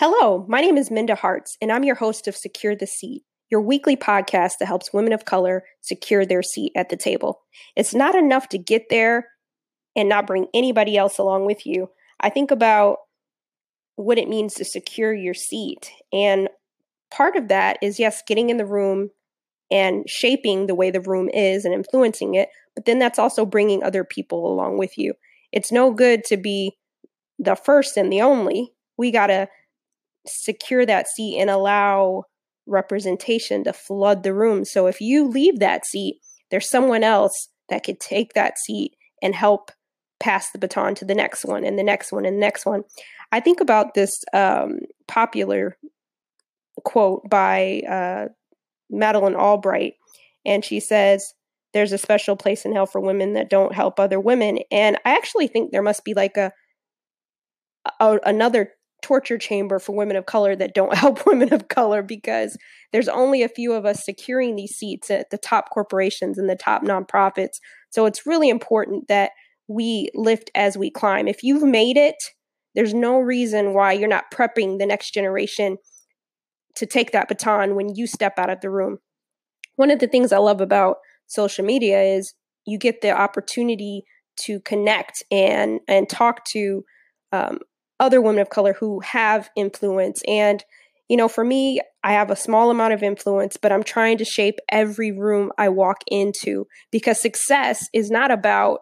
Hello, my name is Minda Harts, and I'm your host of Secure the Seat, your weekly podcast that helps women of color secure their seat at the table. It's not enough to get there and not bring anybody else along with you. I think about what it means to secure your seat. And part of that is, yes, getting in the room and shaping the way the room is and influencing it. But then that's also bringing other people along with you. It's no good to be the first and the only. We got to secure that seat and allow representation to flood the room. So if you leave that seat, there's someone else that could take that seat and help pass the baton to the next one and the next one and the next one. I think about this um, popular quote by uh, Madeleine Albright, and she says, There's a special place in hell for women that don't help other women. And I actually think there must be like a, a another torture chamber for women of color that don't help women of color because there's only a few of us securing these seats at the top corporations and the top nonprofits. So it's really important that we lift as we climb. If you've made it, there's no reason why you're not prepping the next generation to take that baton when you step out of the room. One of the things I love about social media is you get the opportunity to connect and and talk to um, other women of color who have influence. And, you know, for me, I have a small amount of influence, but I'm trying to shape every room I walk into because success is not about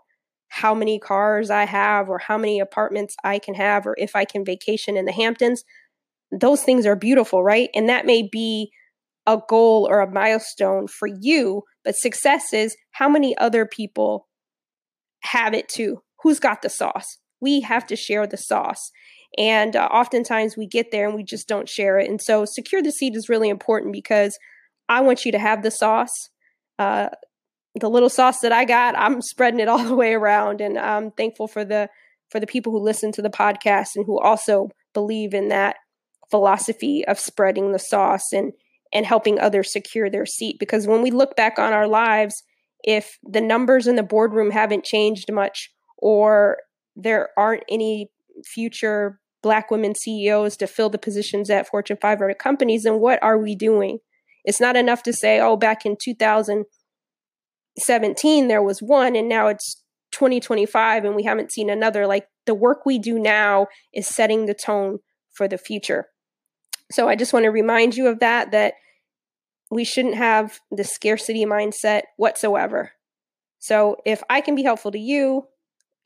how many cars I have or how many apartments I can have or if I can vacation in the Hamptons. Those things are beautiful, right? And that may be a goal or a milestone for you, but success is how many other people have it too. Who's got the sauce? We have to share the sauce. And uh, oftentimes we get there and we just don't share it. And so secure the seat is really important because I want you to have the sauce. Uh, the little sauce that I got, I'm spreading it all the way around. And I'm thankful for the for the people who listen to the podcast and who also believe in that philosophy of spreading the sauce and and helping others secure their seat. Because when we look back on our lives, if the numbers in the boardroom haven't changed much, or there aren't any future black women CEOs to fill the positions at Fortune 500 companies, then what are we doing? It's not enough to say, oh, back in 2017, there was one, and now it's 2025 and we haven't seen another. Like the work we do now is setting the tone for the future. So I just want to remind you of that, that we shouldn't have the scarcity mindset whatsoever. So if I can be helpful to you,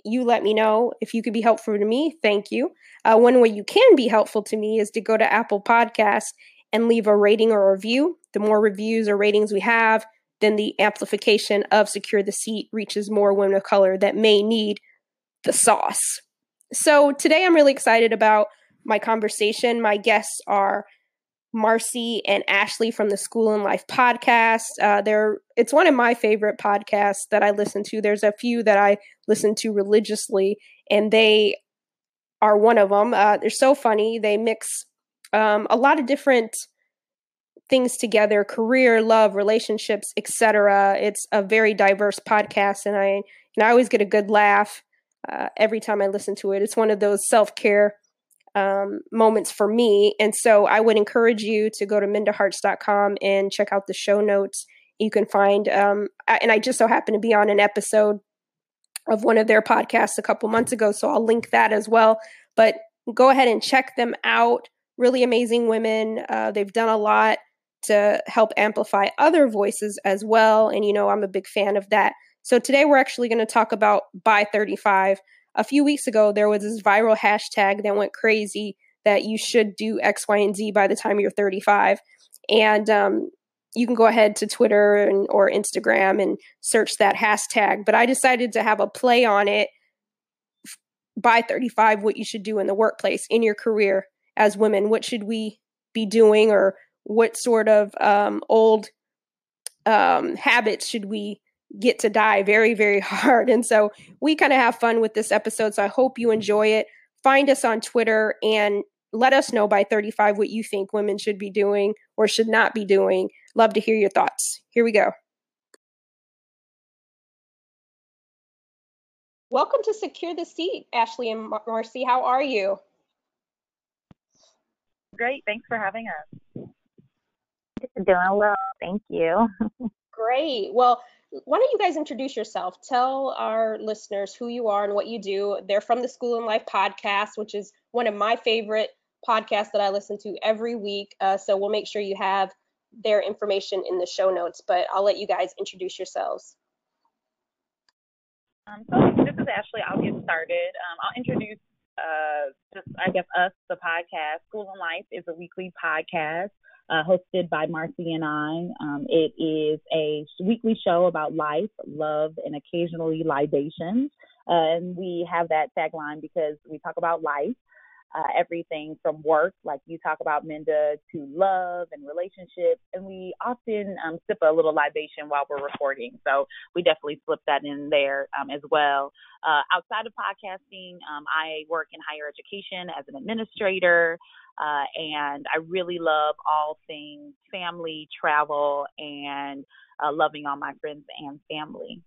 you let me know if you could be helpful to me. Thank you. Uh, one way you can be helpful to me is to go to Apple Podcasts and leave a rating or review. The more reviews or ratings we have, then the amplification of Secure the Seat reaches more women of color that may need the sauce. So today I'm really excited about my conversation. My guests are Marcy and Ashley from the School and Life podcast. Uh, they're it's one of my favorite podcasts that I listen to. There's a few that I listen to religiously, and they are one of them. Uh, they're so funny. They mix um, a lot of different things together: career, love, relationships, etc. It's a very diverse podcast, and I and I always get a good laugh uh, every time I listen to it. It's one of those self care um, moments for me. And so I would encourage you to go to mindaharts.com and check out the show notes. You can find, um, and I just so happen to be on an episode of one of their podcasts a couple months ago, so I'll link that as well. But go ahead and check them out. Really amazing women. Uh, they've done a lot to help amplify other voices as well. And, you know, I'm a big fan of that. So today we're actually going to talk about By 35 a few weeks ago, there was this viral hashtag that went crazy that you should do X, Y, and Z by the time you're 35. And um, you can go ahead to Twitter and, or Instagram and search that hashtag. But I decided to have a play on it by 35 what you should do in the workplace, in your career as women. What should we be doing, or what sort of um, old um, habits should we get to die very, very hard. And so we kind of have fun with this episode. So I hope you enjoy it. Find us on Twitter and let us know by 35 what you think women should be doing or should not be doing. Love to hear your thoughts. Here we go. Welcome to Secure the Seat, Ashley and Marcy. How are you? Great. Thanks for having us. Doing well. Thank you. Great. Well, why don't you guys introduce yourself? Tell our listeners who you are and what you do. They're from the School and Life podcast, which is one of my favorite podcasts that I listen to every week. Uh, so we'll make sure you have their information in the show notes, but I'll let you guys introduce yourselves. Um, so this is Ashley. I'll get started. Um, I'll introduce uh, just, I guess, us, the podcast. School and Life is a weekly podcast uh, hosted by Marcy and I. Um, it is a weekly show about life, love, and occasionally libations. Uh, and we have that tagline because we talk about life, uh, everything from work, like you talk about, Minda, to love and relationships. And we often um, sip a little libation while we're recording. So we definitely slip that in there um, as well. Uh, outside of podcasting, um, I work in higher education as an administrator. Uh, and I really love all things family, travel, and uh, loving all my friends and family.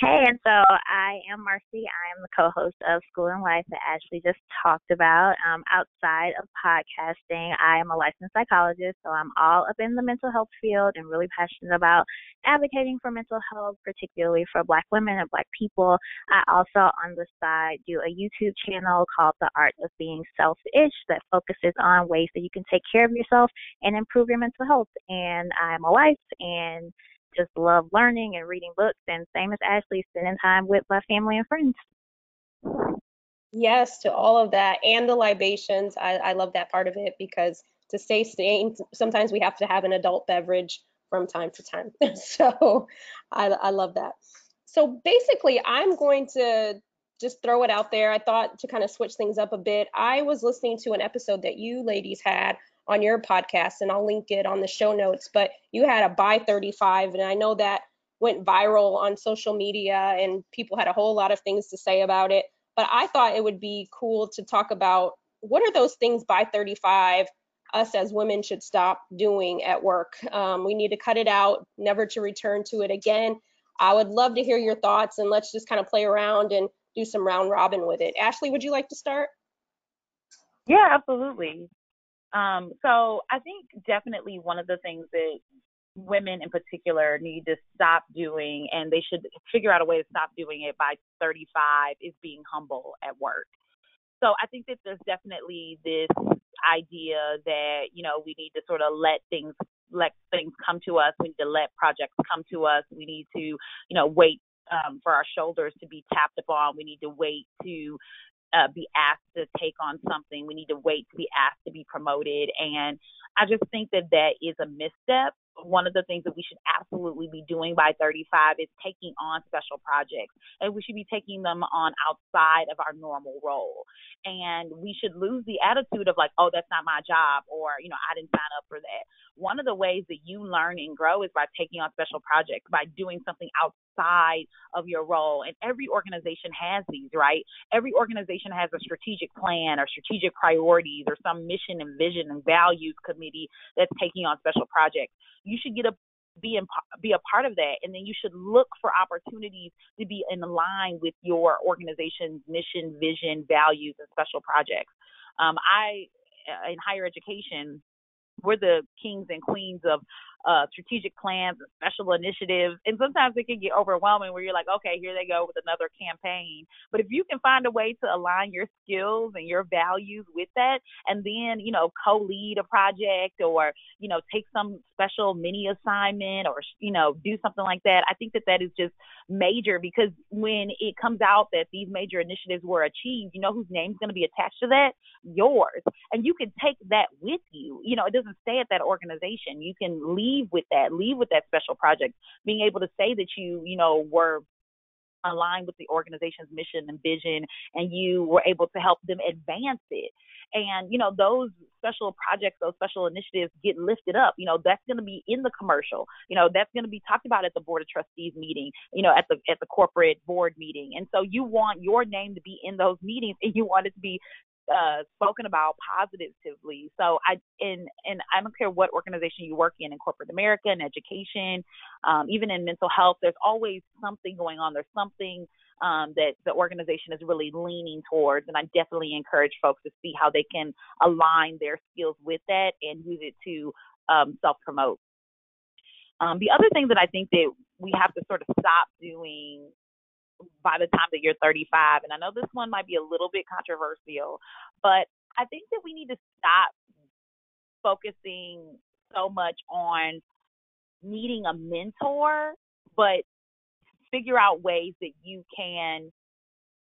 Hey, and so I am Marcy. I am the co-host of School and Life that Ashley just talked about. Um, outside of podcasting, I am a licensed psychologist, so I'm all up in the mental health field and really passionate about advocating for mental health, particularly for Black women and Black people. I also, on the side, do a YouTube channel called The Art of Being Selfish that focuses on ways that you can take care of yourself and improve your mental health. And I'm a wife and just love learning and reading books and same as Ashley, spending time with my family and friends. Yes, to all of that and the libations. I, I love that part of it because to stay sane, sometimes we have to have an adult beverage from time to time. so I, I love that. So basically, I'm going to just throw it out there. I thought to kind of switch things up a bit. I was listening to an episode that you ladies had on your podcast, and I'll link it on the show notes. But you had a by 35, and I know that went viral on social media, and people had a whole lot of things to say about it. But I thought it would be cool to talk about what are those things by 35 us as women should stop doing at work. Um, we need to cut it out, never to return to it again. I would love to hear your thoughts, and let's just kind of play around and do some round robin with it. Ashley, would you like to start? Yeah, absolutely. Um, so I think definitely one of the things that women in particular need to stop doing and they should figure out a way to stop doing it by 35 is being humble at work. So I think that there's definitely this idea that, you know, we need to sort of let things let things come to us. We need to let projects come to us. We need to, you know, wait um, for our shoulders to be tapped upon. We need to wait to uh, be asked to take on something. We need to wait to be asked to be promoted. And I just think that that is a misstep. One of the things that we should absolutely be doing by 35 is taking on special projects. And we should be taking them on outside of our normal role. And we should lose the attitude of like, oh, that's not my job, or, you know, I didn't sign up for that. One of the ways that you learn and grow is by taking on special projects, by doing something outside of your role. And every organization has these, right? Every organization has a strategic plan or strategic priorities or some mission and vision and values committee that's taking on special projects. Should get a be in, be a part of that and then you should look for opportunities to be in line with your organization's mission vision values and special projects. Um, i uh, in higher education we're the kings and queens of uh, strategic plans and special initiatives. And sometimes it can get overwhelming where you're like, okay, here they go with another campaign. But if you can find a way to align your skills and your values with that, and then, you know, co lead a project or, you know, take some special mini assignment or, you know, do something like that, I think that that is just major because when it comes out that these major initiatives were achieved, you know whose name's going to be attached to that? Yours. And you can take that with you. You know, it doesn't stay at that organization. You can leave leave with that, leave with that special project, being able to say that you, you know, were aligned with the organization's mission and vision and you were able to help them advance it. And you know those special projects those special initiatives get lifted up. You know that's going to be in the commercial. You know that's going to be talked about at the board of trustees meeting you know at the at the corporate board meeting. And so you want your name to be in those meetings and you want it to be uh, spoken about positively. So I and and I don't care what organization you work in in corporate America, in education, um, even in mental health. There's always something going on. There's something um, that the organization is really leaning towards. And I definitely encourage folks to see how they can align their skills with that and use it to um, self promote. Um, the other thing that I think that we have to sort of stop doing by the time that you're 35, and I know this one might be a little bit controversial, but I think that we need to stop focusing so much on needing a mentor, but figure out ways that you can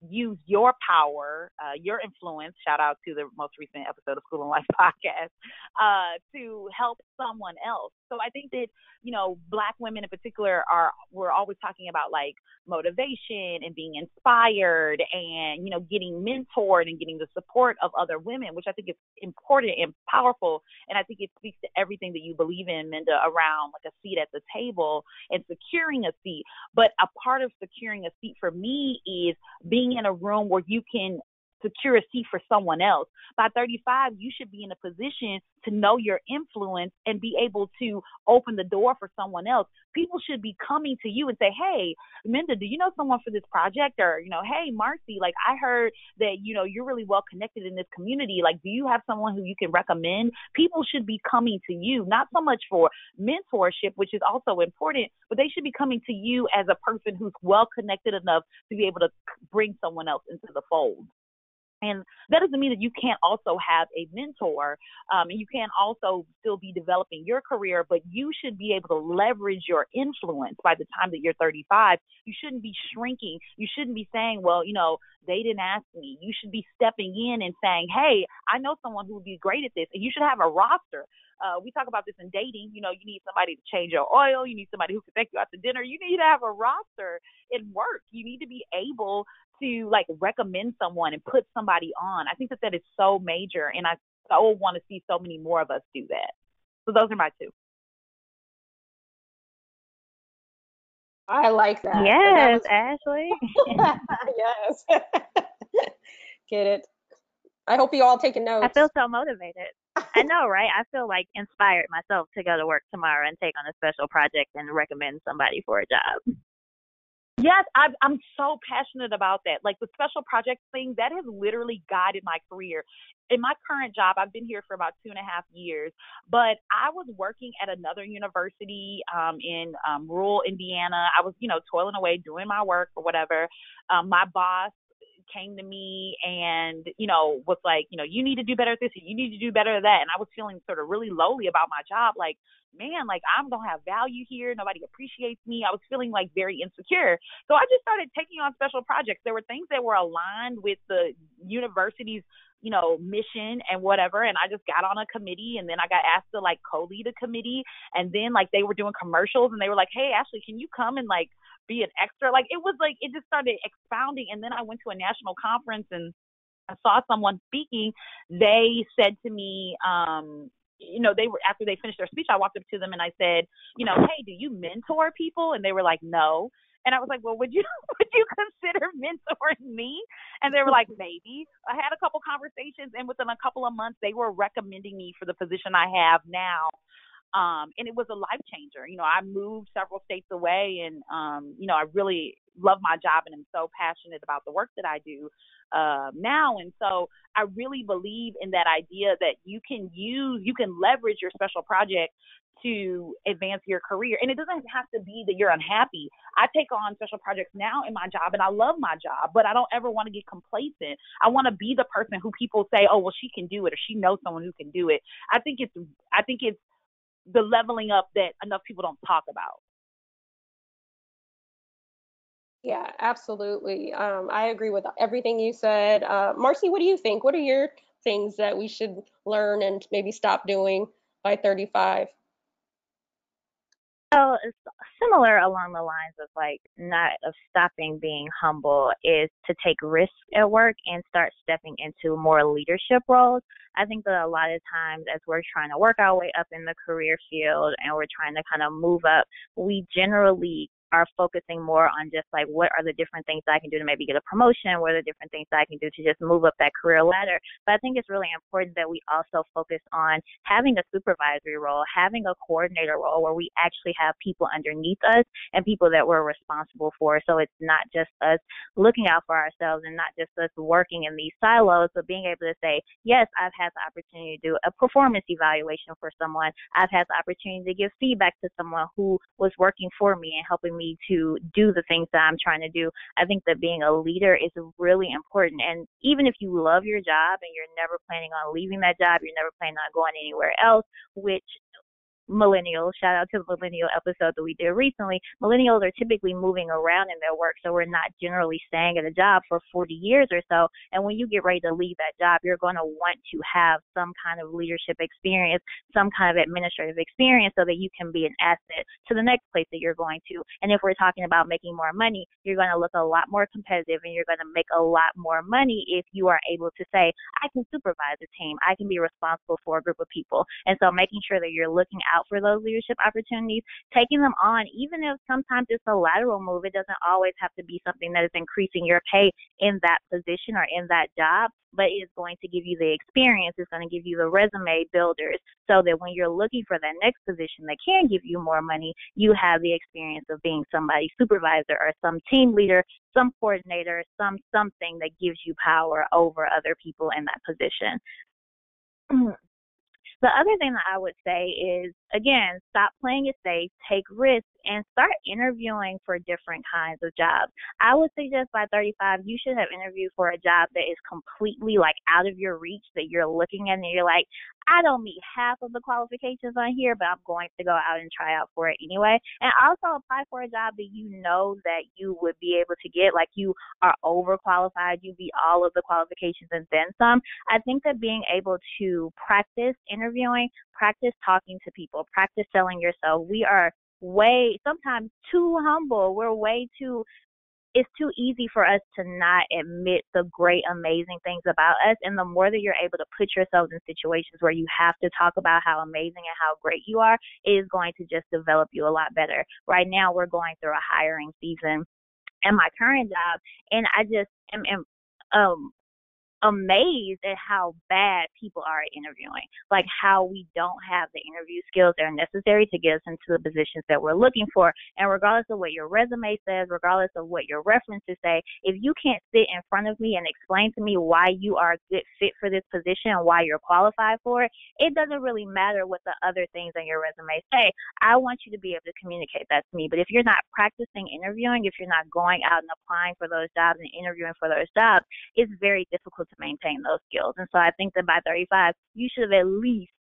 use your power, uh, your influence, shout out to the most recent episode of School and Life podcast, uh, to help someone else. So I think that, you know, black women in particular are, we're always talking about like motivation and being inspired and, you know, getting mentored and getting the support of other women, which I think is important and powerful. And I think it speaks to everything that you believe in, Minda, around like a seat at the table and securing a seat. But a part of securing a seat for me is being in a room where you can secure a seat for someone else. By 35, you should be in a position to know your influence and be able to open the door for someone else. People should be coming to you and say, Hey, Minda, do you know someone for this project? Or, you know, Hey, Marcy, like I heard that, you know, you're really well connected in this community. Like, do you have someone who you can recommend? People should be coming to you, not so much for mentorship, which is also important, but they should be coming to you as a person who's well connected enough to be able to bring someone else into the fold. And that doesn't mean that you can't also have a mentor um, and you can also still be developing your career, but you should be able to leverage your influence by the time that you're 35. You shouldn't be shrinking. You shouldn't be saying, well, you know, they didn't ask me. You should be stepping in and saying, hey, I know someone who would be great at this. And you should have a roster. Uh, we talk about this in dating. You know, you need somebody to change your oil. You need somebody who can take you out to dinner. You need to have a roster in work. You need to be able to like recommend someone and put somebody on. I think that that is so major, and I so want to see so many more of us do that. So those are my two. I like that. Yes, that was... Ashley. yes. Get it. I hope you all taking notes. I feel so motivated. I know, right? I feel like inspired myself to go to work tomorrow and take on a special project and recommend somebody for a job. Yes, i am so passionate about that. Like the special project thing, that has literally guided my career. In my current job, I've been here for about two and a half years, but I was working at another university um, in um, rural Indiana. I was, you know, toiling away doing my work or whatever. Um, my boss came to me and you know was like you know you need to do better at this and you need to do better at that and i was feeling sort of really lowly about my job like man like i'm going to have value here nobody appreciates me i was feeling like very insecure so i just started taking on special projects there were things that were aligned with the university's you know, mission and whatever. And I just got on a committee and then I got asked to like co lead a committee. And then like they were doing commercials and they were like, Hey, Ashley, can you come and like be an extra. Like it was like it just started expounding. And then I went to a national conference and I saw someone speaking. They said to me, um, you know, they were after they finished their speech, I walked up to them and I said, you know, hey, do you mentor people? And they were like, no. And I was like, well, would you would you consider mentoring me? And they were like, maybe. I had a couple conversations, and within a couple of months, they were recommending me for the position I have now um, and it was a life changer. You know, I moved several states away, and um, you know, I really love my job, and I'm so passionate about the work that I do uh, now. And so, I really believe in that idea that you can use, you can leverage your special project to advance your career. And it doesn't have to be that you're unhappy. I take on special projects now in my job and I love my job, but I don't ever want to get complacent. I want to be the person who people say, "Oh, well she can do it," or "She knows someone who can do it." I think it's I think it's the leveling up that enough people don't talk about. Yeah, absolutely. Um, I agree with everything you said. Uh, Marcy, what do you think? What are your things that we should learn and maybe stop doing by 35? So it's similar along the lines of like not of stopping being humble is to take risks at work and start stepping into more leadership roles. I think that a lot of times as we're trying to work our way up in the career field and we're trying to kind of move up, we generally are focusing more on just like what are the different things I can do to maybe get a promotion, what are the different things I can do to just move up that career ladder. But I think it's really important that we also focus on having a supervisory role, having a coordinator role where we actually have people underneath us and people that we're responsible for. So it's not just us looking out for ourselves and not just us working in these silos, but being able to say, yes, I've had the opportunity to do a performance evaluation for someone. I've had the opportunity to give feedback to someone who was working for me and helping me to do the things that I'm trying to do. I think that being a leader is really important. And even if you love your job and you're never planning on leaving that job, you're never planning on going anywhere else, which millennials, shout out to the millennial episode that we did recently, millennials are typically moving around in their work. So we're not generally staying at a job for 40 years or so. And when you get ready to leave that job, you're going to want to have some kind of leadership experience, some kind of administrative experience so that you can be an asset to the next place that you're going to. And if we're talking about making more money, you're going to look a lot more competitive and you're going to make a lot more money if you are able to say, I can supervise a team, I can be responsible for a group of people. And so making sure that you're looking for those leadership opportunities, taking them on, even if sometimes it's a lateral move, it doesn't always have to be something that is increasing your pay in that position or in that job, but it's going to give you the experience, it's going to give you the resume builders so that when you're looking for that next position that can give you more money, you have the experience of being somebody's supervisor or some team leader, some coordinator, some something that gives you power over other people in that position. The other thing that I would say is, again, stop playing it safe, take risks, and start interviewing for different kinds of jobs. I would suggest by 35, you should have interviewed for a job that is completely like out of your reach that you're looking at and you're like, I don't meet half of the qualifications on here, but I'm going to go out and try out for it anyway. And also apply for a job that you know that you would be able to get, like you are overqualified, you beat all of the qualifications and then some. I think that being able to practice interviewing, practice talking to people, practice selling yourself. We are way sometimes too humble. We're way too it's too easy for us to not admit the great, amazing things about us. And the more that you're able to put yourselves in situations where you have to talk about how amazing and how great you are, is going to just develop you a lot better. Right now, we're going through a hiring season in my current job, and I just am, am um amazed at how bad people are at interviewing, like how we don't have the interview skills that are necessary to get us into the positions that we're looking for. And regardless of what your resume says, regardless of what your references say, if you can't sit in front of me and explain to me why you are a good fit for this position and why you're qualified for it, it doesn't really matter what the other things on your resume say. I want you to be able to communicate that to me. But if you're not practicing interviewing, if you're not going out and applying for those jobs and interviewing for those jobs, it's very difficult to maintain those skills. And so I think that by 35, you should have at least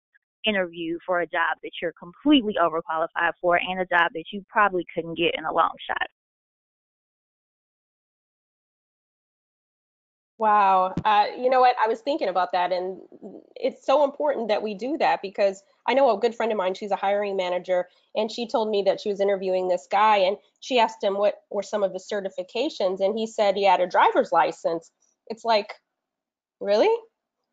interviewed for a job that you're completely overqualified for and a job that you probably couldn't get in a long shot. Wow. Uh, you know what? I was thinking about that, and it's so important that we do that because I know a good friend of mine, she's a hiring manager, and she told me that she was interviewing this guy, and she asked him what were some of his certifications, and he said he had a driver's license. It's like, really?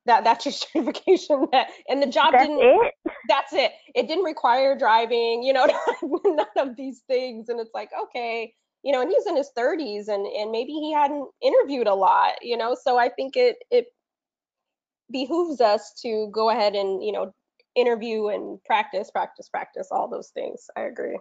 That that's your certification that and the job that's didn't it? that's it. It didn't require driving you know none of these things. And it's like okay you know and he's in his 30s and and maybe he hadn't interviewed a lot you know? So i think it it behooves us to go ahead and you know interview and practice practice practice all those things. I agree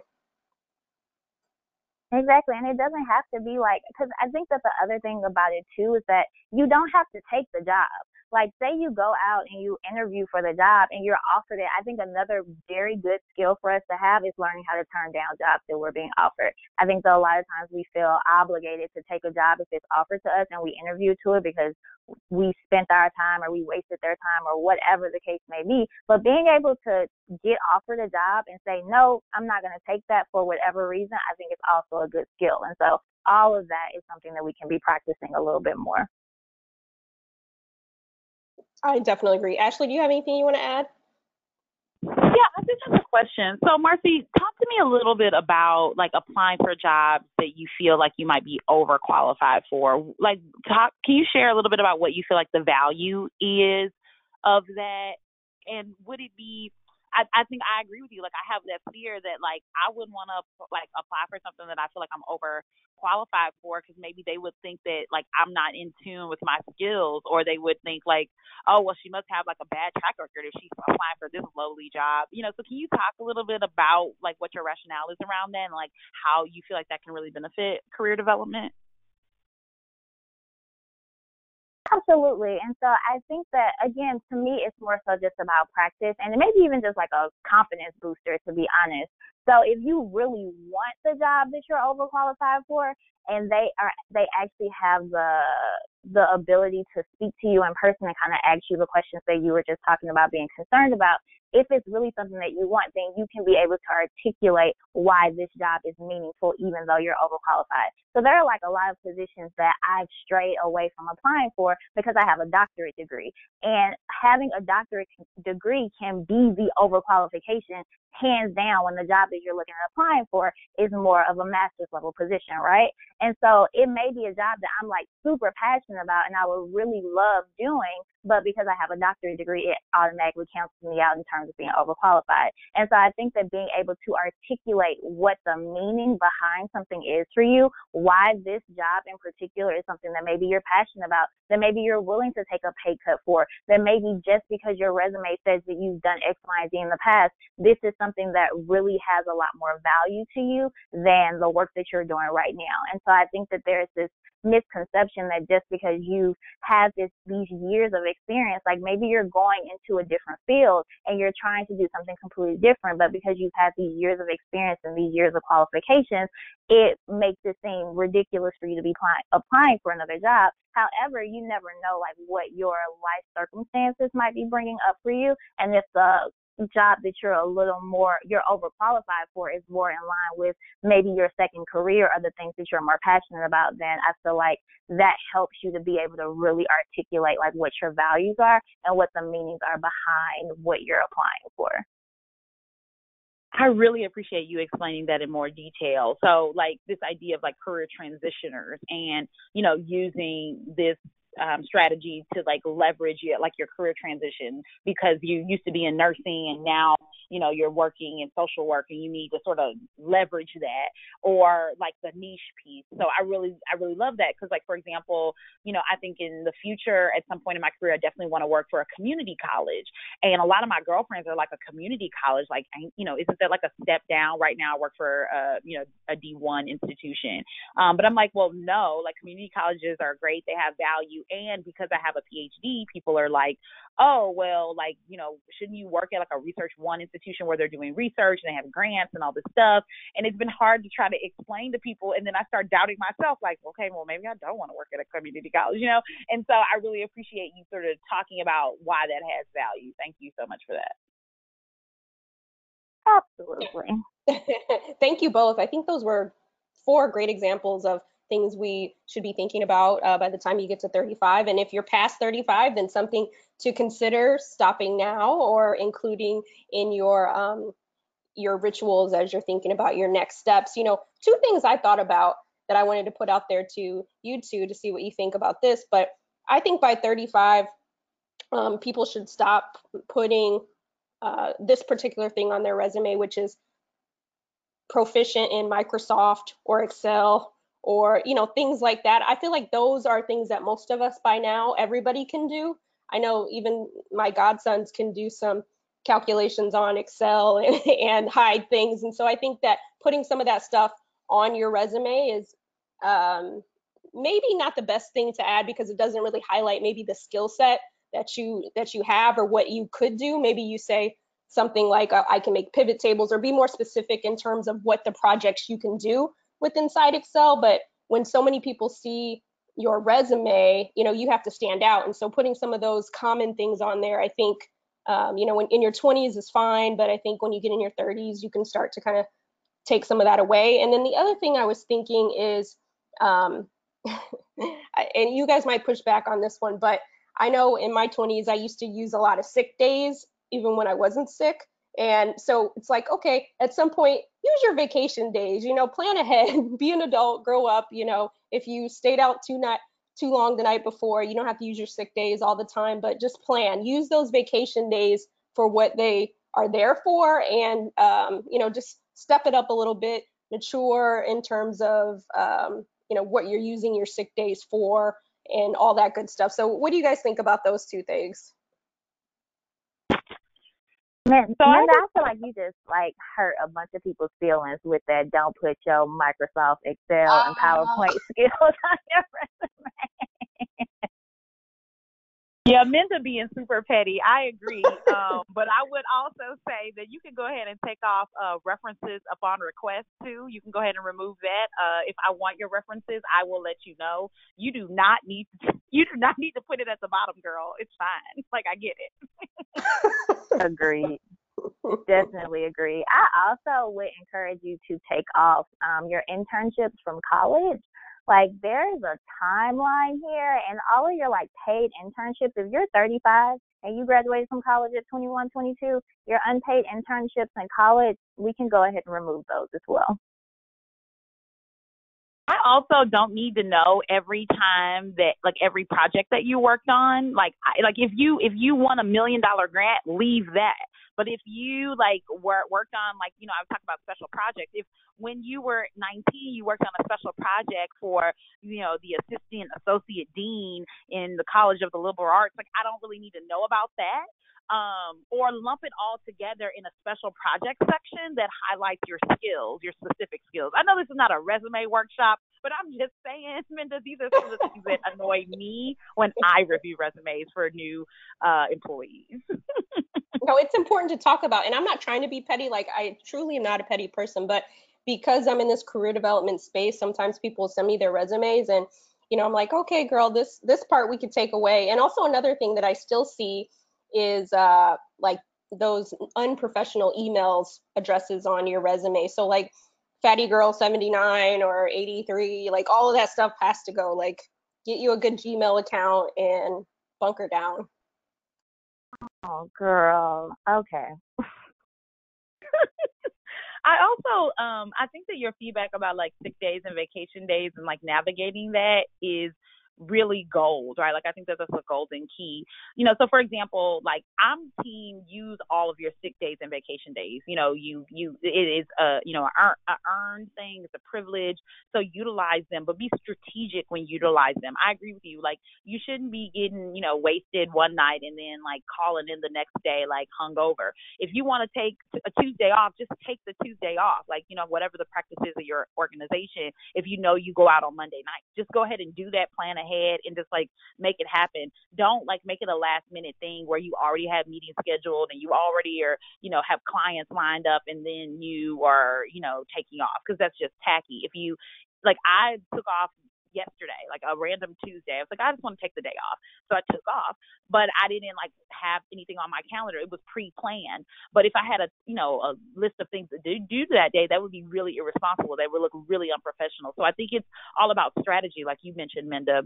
Exactly. And it doesn't have to be like, because I think that the other thing about it too is that you don't have to take the job. Like, say you go out and you interview for the job and you're offered it. I think another very good skill for us to have is learning how to turn down jobs that we're being offered. I think that a lot of times we feel obligated to take a job if it's offered to us and we interview to it because we spent our time or we wasted their time or whatever the case may be. But being able to get offered a job and say, no, I'm not going to take that for whatever reason, I think it's also a good skill. And so all of that is something that we can be practicing a little bit more. I definitely agree. Ashley, do you have anything you want to add? Yeah, I just have a question. So, Marcy, talk to me a little bit about like applying for jobs that you feel like you might be overqualified for. Like, talk. Can you share a little bit about what you feel like the value is of that, and would it be? I, I think I agree with you. Like I have that fear that like I wouldn't want to like apply for something that I feel like I'm over qualified for because maybe they would think that like I'm not in tune with my skills, or they would think like, oh well, she must have like a bad track record if she's applying for this lowly job. You know, so can you talk a little bit about like what your rationale is around that, and like how you feel like that can really benefit career development? Absolutely. And so I think that, again, to me, it's more so just about practice and maybe even just like a confidence booster, to be honest. So if you really want the job that you're overqualified for, and they are, they actually have the the ability to speak to you in person and kind of ask you the questions that you were just talking about being concerned about, if it's really something that you want, then you can be able to articulate why this job is meaningful, even though you're overqualified. So there are like a lot of positions that I've strayed away from applying for because I have a doctorate degree. And having a doctorate degree can be the overqualification hands down when the job that you're looking at applying for is more of a master's level position, right? And so it may be a job that I'm like super passionate about and I would really love doing, but because I have a doctorate degree, it automatically cancels me out in terms of being overqualified. And so I think that being able to articulate what the meaning behind something is for you, why this job in particular is something that maybe you're passionate about, that maybe you're willing to take a pay cut for, that maybe just because your resume says that you've done X, Y, and Z in the past, this is something that really has a lot more value to you than the work that you're doing right now. And so I think that there's this misconception that just because you have this these years of experience, like maybe you're going into a different field and you're trying to do something completely different, but because you've had these years of experience and these years of qualifications, it makes it seem ridiculous for you to be applying, applying for another job. However, you never know like what your life circumstances might be bringing up for you, and if the job that you're a little more you're overqualified for is more in line with maybe your second career or the things that you're more passionate about then i feel like that helps you to be able to really articulate like what your values are and what the meanings are behind what you're applying for I really appreciate you explaining that in more detail. So, like this idea of like career transitioners and, you know, using this um, strategy to like leverage your like your career transition because you used to be in nursing and now you know you're working in social work and you need to sort of leverage that or like the niche piece. So i really i really love that because like for example you know i think in the future at some point in my career i definitely want to work for a community college. And a lot of my girlfriends are like a community college like you know isn't that like a step down right now? I work for a you know a d1 institution. Um but i'm like well no like community colleges are great. They have value and because I have a PhD, people are like, oh, well, like, you know, shouldn't you work at like a research one institution where they're doing research and they have grants and all this stuff? And it's been hard to try to explain to people. And then I start doubting myself, like, okay, well, maybe I don't want to work at a community college, you know? And so I really appreciate you sort of talking about why that has value. Thank you so much for that. Absolutely. Thank you both. I think those were four great examples of things we should be thinking about uh, by the time you get to 35. And if you're past 35, then something to consider stopping now or including in your um, your rituals as you're thinking about your next steps. You know, two things I thought about that I wanted to put out there to you two to see what you think about this. But I think by 35, um, people should stop putting uh, this particular thing on their resume, which is proficient in Microsoft or Excel or you know things like that. I feel like those are things that most of us by now everybody can do. I know even my godsons can do some calculations on excel and, and hide things. And so i think that putting some of that stuff on your resume is um, maybe not the best thing to add because it doesn't really highlight maybe the skill set that you that you have or what you could do. Maybe you say something like i can make pivot tables or be more specific in terms of what the projects you can do with inside Excel, but when so many people see your resume, you know, you have to stand out. And so putting some of those common things on there, I think, um, you know, when in your 20s is fine, but I think when you get in your 30s, you can start to kind of take some of that away. And then the other thing I was thinking is, um, and you guys might push back on this one, but I know in my 20s, I used to use a lot of sick days, even when I wasn't sick. And so it's like, okay, at some point, use your vacation days, you know, plan ahead, be an adult, grow up, you know, if you stayed out too night too long the night before, you don't have to use your sick days all the time, but just plan. Use those vacation days for what they are there for and um, you know just step it up a little bit mature in terms of um, you know what you're using your sick days for and all that good stuff. So what do you guys think about those two things Man, so I, I feel like you just like hurt a bunch of people's feelings with that. Don't put your Microsoft Excel uh, and PowerPoint skills on your resume. Yeah, Minda being super petty. I agree. Um, but I would also say that you can go ahead and take off uh, references upon request too. You can go ahead and remove that. Uh, if I want your references, I will let you know. You do not need to, you do not need to put it at the bottom, girl. It's fine. Like I get it. Agreed. Definitely agree. I also would encourage you to take off um, your internships from college like there's a timeline here and all of your like paid internships if you're 35 and you graduated from college at 21 22 your unpaid internships in college we can go ahead and remove those as well I also don't need to know every time that like every project that you worked on. Like I, like if you if you won a million dollar grant, leave that. But if you like were worked on like you know I was talking about special projects. If when you were 19 you worked on a special project for you know the assistant associate dean in the College of the Liberal Arts, like I don't really need to know about that um, or lump it all together in a special project section that highlights your skills, your specific skills. I know this is not a resume workshop, but I'm just saying, Minda, these are some of the things that annoy me when I review resumes for new uh, employees. no, it's important to talk about, and I'm not trying to be petty. Like I truly am not a petty person, but because I'm in this career development space, sometimes people send me their resumes and you know, I'm like, okay, girl, this this part we could take away. And also another thing that I still see is uh, like those unprofessional emails addresses on your resume. So like fatty girl 79 or 83, like all of that stuff has to go. Like get you a good Gmail account and bunker down. Oh, girl. Okay. I also um I think that your feedback about like sick days and vacation days and like navigating that is really gold, right? Like I think that that's a golden key. You know, so for example, like I'm team use all of your sick days and vacation days. You know, you you it is a you know a, earned thing. It's a privilege. So utilize them, but be strategic when you utilize them. I agree with you. Like you shouldn't be getting you know wasted one night and then like calling in the next day like hungover. If you want to take a Tuesday off, just take the Tuesday off. Like you know whatever the practice is of your organization. If you know you go out on Monday night, just go ahead and do that. Plan ahead ahead and just like make it happen. Don't like make it a last minute thing where you already have meetings scheduled and you already are, you know, have clients lined up and then you are, you know, taking off because that's just tacky. If you like I took off yesterday, like a random Tuesday. I was like, I just want to take the day off. So I took off, but I didn't like have anything on my calendar. It was pre-planned. But if I had a, you know, a list of things to do, do that day, that would be really irresponsible. That would look really unprofessional. So I think it's all about strategy, like you mentioned, Minda.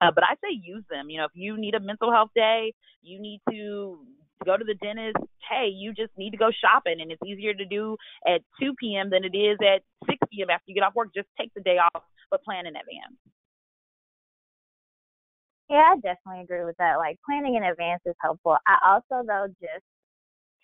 Uh, but I say use them. You know, if you need a mental health day, you need to go to the dentist. Hey, you just need to go shopping, and it's easier to do at 2 p.m. than it is at 6 p.m. after you get off work. Just take the day off, but plan in advance. Yeah, I definitely agree with that. Like planning in advance is helpful. I also though just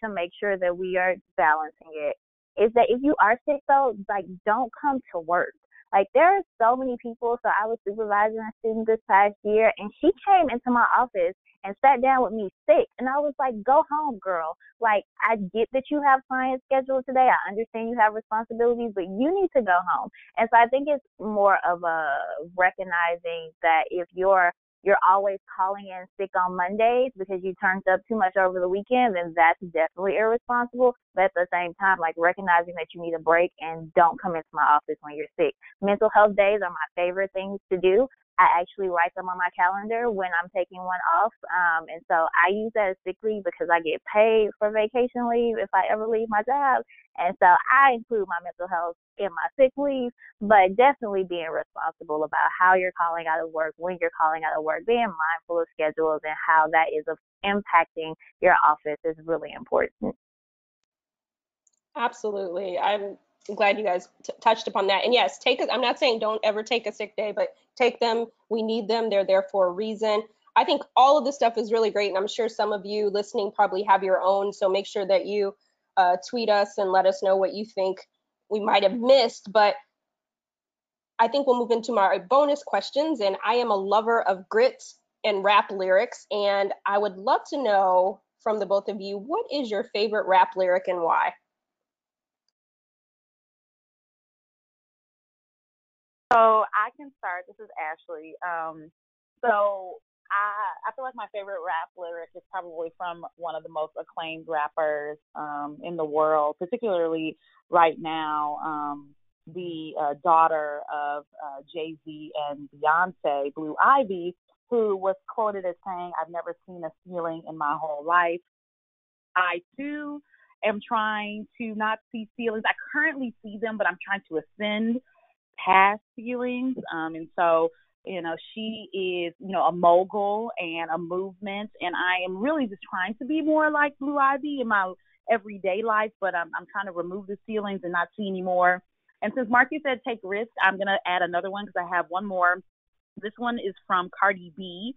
to make sure that we are balancing it is that if you are sick though, like don't come to work. Like there are so many people. So I was supervising a student this past year, and she came into my office and sat down with me sick, and I was like, "Go home, girl. Like I get that you have clients scheduled today. I understand you have responsibilities, but you need to go home." And so I think it's more of a recognizing that if you're you're always calling in sick on Mondays because you turned up too much over the weekend, then that's definitely irresponsible. But at the same time, like recognizing that you need a break and don't come into my office when you're sick. Mental health days are my favorite things to do. I actually write them on my calendar when I'm taking one off. Um, and so I use that as sick leave because I get paid for vacation leave if I ever leave my job. And so I include my mental health in my sick leave, but definitely being responsible about how you're calling out of work, when you're calling out of work, being mindful of schedules and how that is impacting your office is really important. Absolutely. I'm glad you guys t- touched upon that. And yes, take it. I'm not saying don't ever take a sick day, but take them. We need them. They're there for a reason. I think all of this stuff is really great. And I'm sure some of you listening probably have your own. So make sure that you uh, tweet us and let us know what you think we might have missed. But I think we'll move into my bonus questions. And I am a lover of grit and rap lyrics. And I would love to know from the both of you what is your favorite rap lyric and why? So I can start. This is Ashley. Um, so I I feel like my favorite rap lyric is probably from one of the most acclaimed rappers um, in the world, particularly right now. Um, the uh, daughter of uh, Jay Z and Beyonce, Blue Ivy, who was quoted as saying, "I've never seen a ceiling in my whole life." I too am trying to not see ceilings. I currently see them, but I'm trying to ascend past ceilings. Um, and so you know, she is, you know, a mogul and a movement, and I am really just trying to be more like Blue Ivy in my everyday life, but I'm I'm trying to remove the ceilings and not see anymore. And since Marcy said take risks, I'm gonna add another one because I have one more. This one is from Cardi B,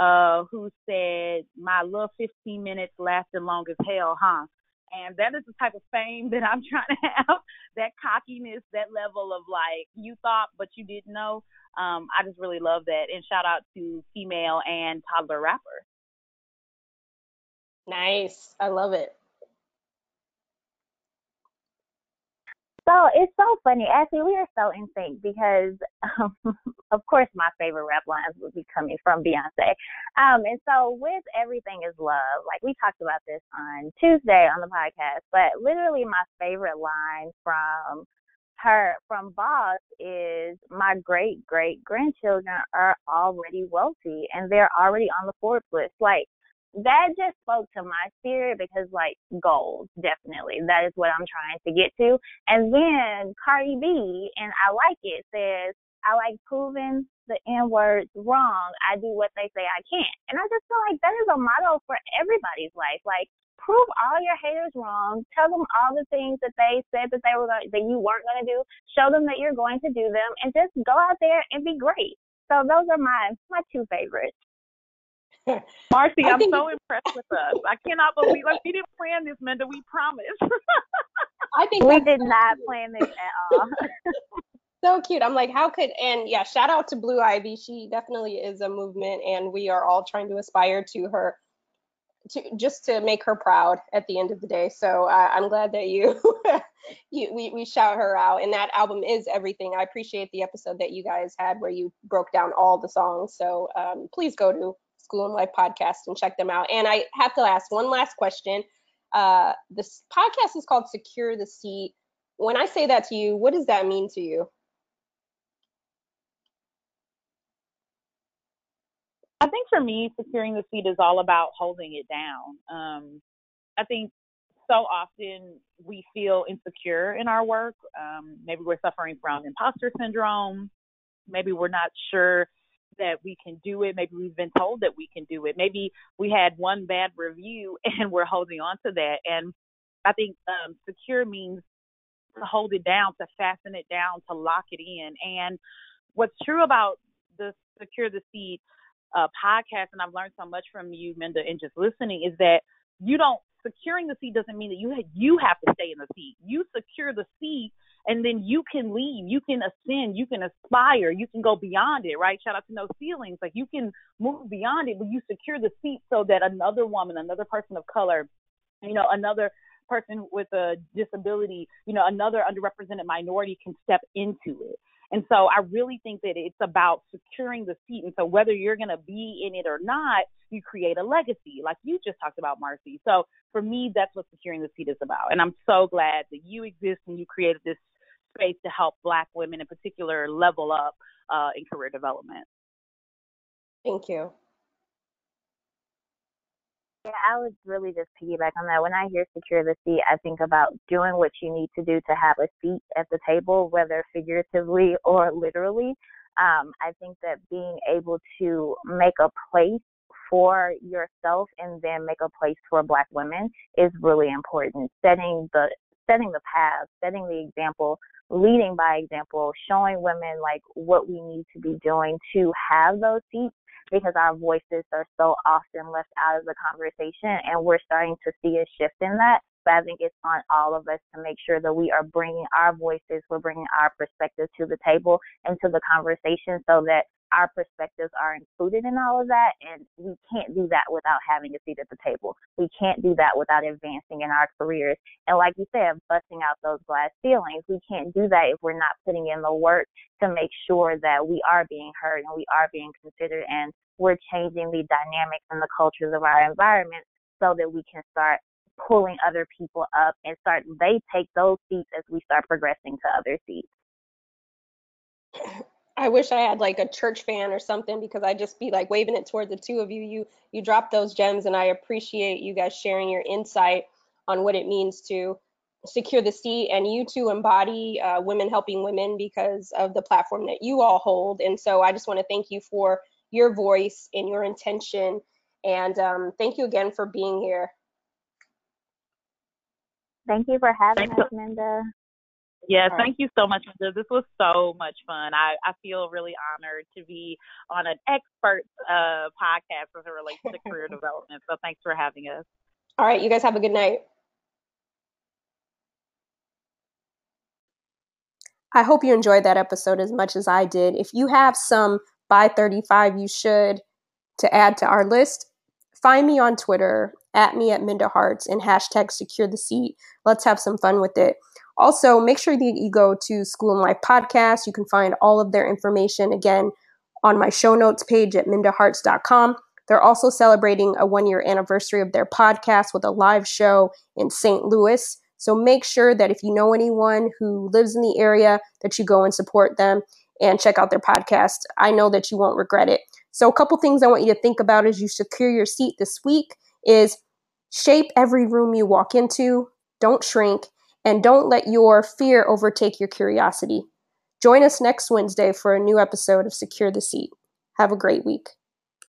uh, who said, "My little 15 minutes lasted long as hell, huh?" And that is the type of fame that I'm trying to have. that cockiness, that level of like you thought but you didn't know um, I just really love that. And shout out to female and toddler rapper. Nice. I love it. So it's so funny. Actually, we are so in sync because, um, of course, my favorite rap lines would be coming from Beyonce. Um, and so with Everything is Love, like we talked about this on Tuesday on the podcast, but literally my favorite line from her from Boss is my great great grandchildren are already wealthy and they're already on the Forbes list. Like that just spoke to my spirit because like goals, definitely. That is what I'm trying to get to. And then Cardi B and I like it says I like proving the N words wrong. I do what they say I can't. And I just feel like that is a motto for everybody's life. Like prove all your haters wrong. Tell them all the things that they said that they were going, that you weren't going to do. Show them that you're going to do them, and just go out there and be great. So those are my my two favorites. Marcy, I'm so impressed with us. I cannot believe like we didn't plan this, Minda. We promised. I think we did not plan this at all. so cute. I'm like, how could and yeah, shout out to Blue Ivy. She definitely is a movement, and we are all trying to aspire to her to just to make her proud at the end of the day. So uh, I'm glad that you, you we, we shout her out. And that album is everything. I appreciate the episode that you guys had where you broke down all the songs. So um, please go to School and Life podcast and check them out. And I have to ask one last question. Uh, this podcast is called Secure the Seat. When I say that to you, what does that mean to you? I think for me, securing the seat is all about holding it down. Um, I think so often we feel insecure in our work. Um, maybe we're suffering from imposter syndrome. Maybe we're not sure that we can do it. Maybe we've been told that we can do it. Maybe we had one bad review and we're holding on to that. And I think um, secure means to hold it down, to fasten it down, to lock it in. And what's true about the secure the seat uh, podcast, and I've learned so much from you, Minda, and just listening, is that you don't securing the seat doesn't mean that you you have to stay in the seat. You secure the seat, and then you can leave. You can ascend. You can aspire. You can go beyond it. Right? Shout out to no ceilings. Like you can move beyond it, but you secure the seat so that another woman, another person of color, you know, another person with a disability, you know, another underrepresented minority can step into it. And so I really think that it's about securing the seat. And so whether you're going to be in it or not, you create a legacy, like you just talked about, Marcy. So for me, that's what securing the seat is about. And I'm so glad that you exist and you created this space to help Black women in particular level up uh, in career development. Thank you. Yeah, I would really just piggyback on that. When I hear secure the seat, I think about doing what you need to do to have a seat at the table, whether figuratively or literally. Um, I think that being able to make a place for yourself and then make a place for black women is really important. Setting the setting the path, setting the example, leading by example, showing women like what we need to be doing to have those seats because our voices are so often left out of the conversation and we're starting to see a shift in that. But I think it's on all of us to make sure that we are bringing our voices, we're bringing our perspective to the table and to the conversation so that our perspectives are included in all of that. And we can't do that without having a seat at the table. We can't do that without advancing in our careers. And like you said, busting out those glass ceilings. We can't do that if we're not putting in the work to make sure that we are being heard and we are being considered and we're changing the dynamics and the cultures of our environment so that we can start pulling other people up and start they take those seats as we start progressing to other seats. I wish I had like a church fan or something because I'd just be like waving it toward the two of you. You you drop those gems and I appreciate you guys sharing your insight on what it means to secure the seat and you to embody uh, women helping women because of the platform that you all hold. And so I just want to thank you for your voice and your intention. And um, thank you again for being here. Thank you for having Thanks. us, Minda. Yeah, thank you so much, Minda. This was so much fun. I, I feel really honored to be on an expert uh, podcast as it relates to career development. So thanks for having us. All right, you guys have a good night. I hope you enjoyed that episode as much as I did. If you have some by 35 you should to add to our list, find me on Twitter at me at Minda Harts, and hashtag secure the seat. Let's have some fun with it. Also, make sure that you go to School and Life Podcast. You can find all of their information again on my show notes page at mindaharts.com. They're also celebrating a one year anniversary of their podcast with a live show in St. Louis. So make sure that if you know anyone who lives in the area, that you go and support them and check out their podcast. I know that you won't regret it. So a couple things I want you to think about as you secure your seat this week is shape every room you walk into, don't shrink, and don't let your fear overtake your curiosity. Join us next Wednesday for a new episode of Secure the Seat. Have a great week.